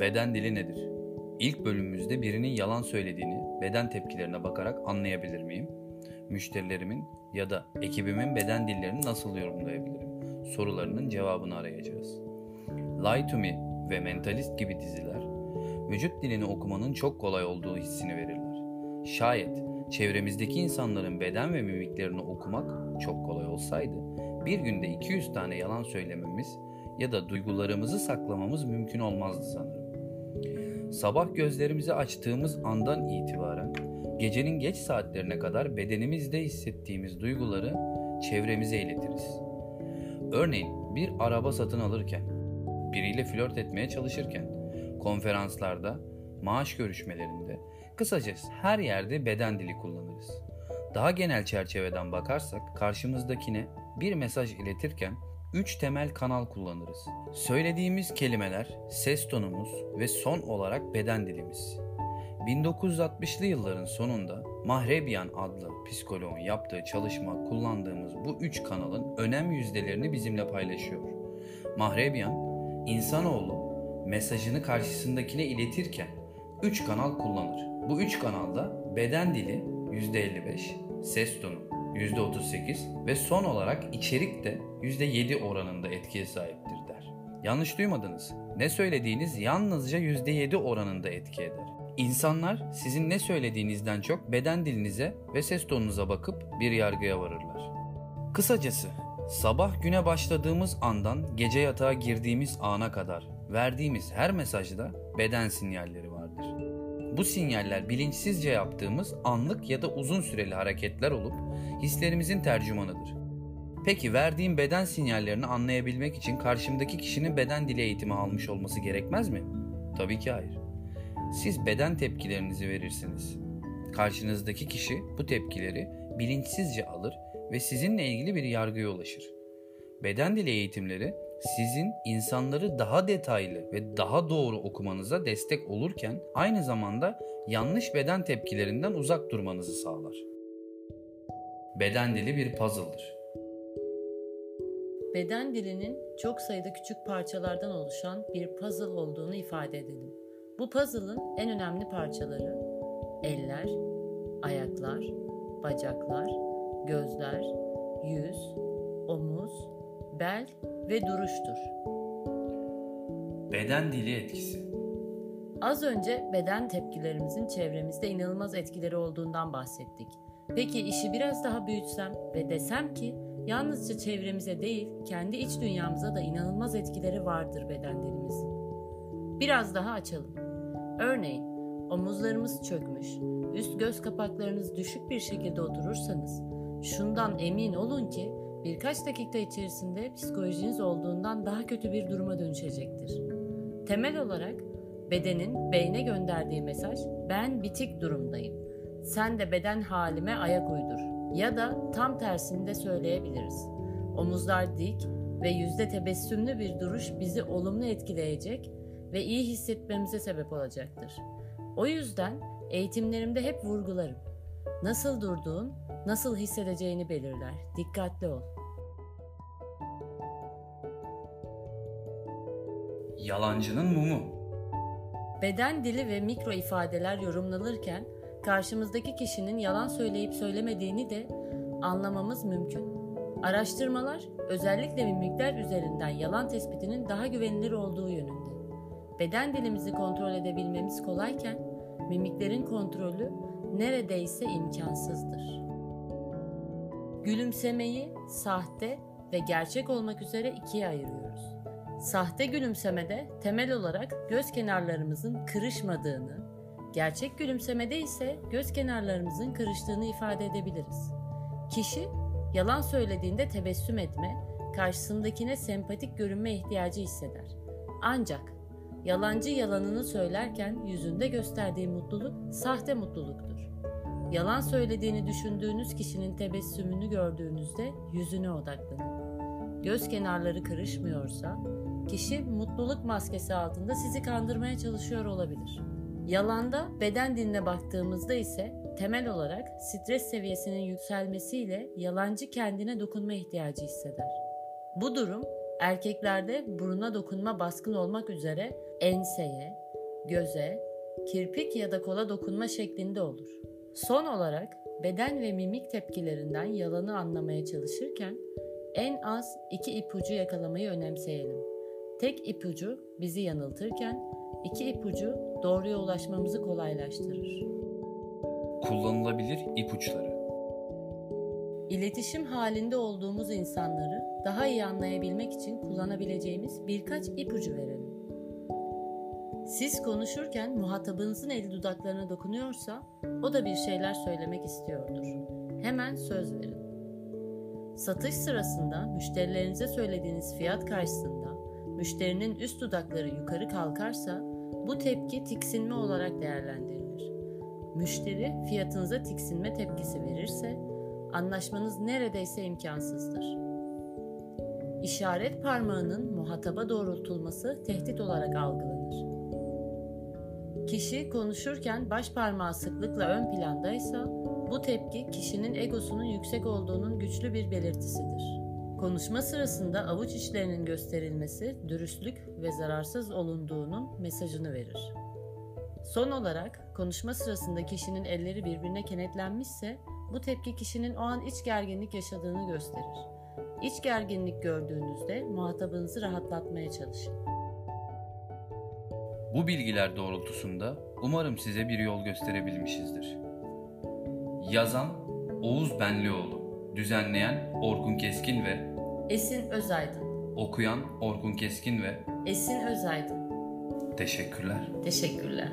Beden dili nedir? İlk bölümümüzde birinin yalan söylediğini beden tepkilerine bakarak anlayabilir miyim? Müşterilerimin ya da ekibimin beden dillerini nasıl yorumlayabilirim? Sorularının cevabını arayacağız. Lie to Me ve Mentalist gibi diziler vücut dilini okumanın çok kolay olduğu hissini verirler. Şayet çevremizdeki insanların beden ve mimiklerini okumak çok kolay olsaydı bir günde 200 tane yalan söylememiz ya da duygularımızı saklamamız mümkün olmazdı sanırım. Sabah gözlerimizi açtığımız andan itibaren gecenin geç saatlerine kadar bedenimizde hissettiğimiz duyguları çevremize iletiriz. Örneğin bir araba satın alırken, biriyle flört etmeye çalışırken, konferanslarda, maaş görüşmelerinde, kısacası her yerde beden dili kullanırız. Daha genel çerçeveden bakarsak karşımızdakine bir mesaj iletirken üç temel kanal kullanırız. Söylediğimiz kelimeler, ses tonumuz ve son olarak beden dilimiz. 1960'lı yılların sonunda Mahrebian adlı psikoloğun yaptığı çalışma kullandığımız bu üç kanalın önem yüzdelerini bizimle paylaşıyor. Mahrebian, insanoğlu mesajını karşısındakine iletirken üç kanal kullanır. Bu üç kanalda beden dili %55, ses tonu %38 ve son olarak içerik de %7 oranında etkiye sahiptir der. Yanlış duymadınız. Ne söylediğiniz yalnızca %7 oranında etki eder. İnsanlar sizin ne söylediğinizden çok beden dilinize ve ses tonunuza bakıp bir yargıya varırlar. Kısacası sabah güne başladığımız andan gece yatağa girdiğimiz ana kadar verdiğimiz her mesajda beden sinyalleri vardır. Bu sinyaller bilinçsizce yaptığımız anlık ya da uzun süreli hareketler olup hislerimizin tercümanıdır. Peki verdiğim beden sinyallerini anlayabilmek için karşımdaki kişinin beden dili eğitimi almış olması gerekmez mi? Tabii ki hayır. Siz beden tepkilerinizi verirsiniz. Karşınızdaki kişi bu tepkileri bilinçsizce alır ve sizinle ilgili bir yargıya ulaşır. Beden dili eğitimleri sizin insanları daha detaylı ve daha doğru okumanıza destek olurken aynı zamanda yanlış beden tepkilerinden uzak durmanızı sağlar. Beden dili bir puzzle'dır. Beden dilinin çok sayıda küçük parçalardan oluşan bir puzzle olduğunu ifade edelim. Bu puzzle'ın en önemli parçaları eller, ayaklar, bacaklar, gözler, yüz, omuz, bel ve duruştur. Beden dili etkisi. Az önce beden tepkilerimizin çevremizde inanılmaz etkileri olduğundan bahsettik. Peki işi biraz daha büyütsem ve desem ki yalnızca çevremize değil, kendi iç dünyamıza da inanılmaz etkileri vardır beden dilimizin. Biraz daha açalım. Örneğin omuzlarımız çökmüş, üst göz kapaklarınız düşük bir şekilde oturursanız şundan emin olun ki birkaç dakika içerisinde psikolojiniz olduğundan daha kötü bir duruma dönüşecektir. Temel olarak bedenin beyne gönderdiği mesaj ben bitik durumdayım. Sen de beden halime ayak uydur. Ya da tam tersini de söyleyebiliriz. Omuzlar dik ve yüzde tebessümlü bir duruş bizi olumlu etkileyecek ve iyi hissetmemize sebep olacaktır. O yüzden eğitimlerimde hep vurgularım. Nasıl durduğun, nasıl hissedeceğini belirler. Dikkatli ol. Yalancının mumu. Beden dili ve mikro ifadeler yorumlanırken karşımızdaki kişinin yalan söyleyip söylemediğini de anlamamız mümkün. Araştırmalar özellikle mimikler üzerinden yalan tespitinin daha güvenilir olduğu yönünde. Beden dilimizi kontrol edebilmemiz kolayken mimiklerin kontrolü neredeyse imkansızdır. Gülümsemeyi sahte ve gerçek olmak üzere ikiye ayırıyoruz. Sahte gülümsemede temel olarak göz kenarlarımızın kırışmadığını, gerçek gülümsemede ise göz kenarlarımızın kırıştığını ifade edebiliriz. Kişi yalan söylediğinde tebessüm etme, karşısındakine sempatik görünme ihtiyacı hisseder. Ancak yalancı yalanını söylerken yüzünde gösterdiği mutluluk sahte mutluluktur. Yalan söylediğini düşündüğünüz kişinin tebessümünü gördüğünüzde yüzüne odaklanın. Göz kenarları kırışmıyorsa kişi mutluluk maskesi altında sizi kandırmaya çalışıyor olabilir. Yalanda beden diline baktığımızda ise temel olarak stres seviyesinin yükselmesiyle yalancı kendine dokunma ihtiyacı hisseder. Bu durum erkeklerde buruna dokunma baskın olmak üzere enseye, göze, kirpik ya da kola dokunma şeklinde olur. Son olarak beden ve mimik tepkilerinden yalanı anlamaya çalışırken en az iki ipucu yakalamayı önemseyelim. Tek ipucu bizi yanıltırken iki ipucu doğruya ulaşmamızı kolaylaştırır. Kullanılabilir ipuçları. İletişim halinde olduğumuz insanları daha iyi anlayabilmek için kullanabileceğimiz birkaç ipucu verelim. Siz konuşurken muhatabınızın eli dudaklarına dokunuyorsa o da bir şeyler söylemek istiyordur. Hemen söz verin. Satış sırasında müşterilerinize söylediğiniz fiyat karşısında müşterinin üst dudakları yukarı kalkarsa bu tepki tiksinme olarak değerlendirilir. Müşteri fiyatınıza tiksinme tepkisi verirse anlaşmanız neredeyse imkansızdır. İşaret parmağının muhataba doğrultulması tehdit olarak algılanır. Kişi konuşurken baş parmağı sıklıkla ön plandaysa bu tepki kişinin egosunun yüksek olduğunun güçlü bir belirtisidir. Konuşma sırasında avuç içlerinin gösterilmesi dürüstlük ve zararsız olunduğunun mesajını verir. Son olarak konuşma sırasında kişinin elleri birbirine kenetlenmişse bu tepki kişinin o an iç gerginlik yaşadığını gösterir. İç gerginlik gördüğünüzde muhatabınızı rahatlatmaya çalışın. Bu bilgiler doğrultusunda umarım size bir yol gösterebilmişizdir. Yazan Oğuz Benlioğlu, düzenleyen Orkun Keskin ve Esin Özaydın. okuyan Orkun Keskin ve Esin Özaydın. teşekkürler. Teşekkürler.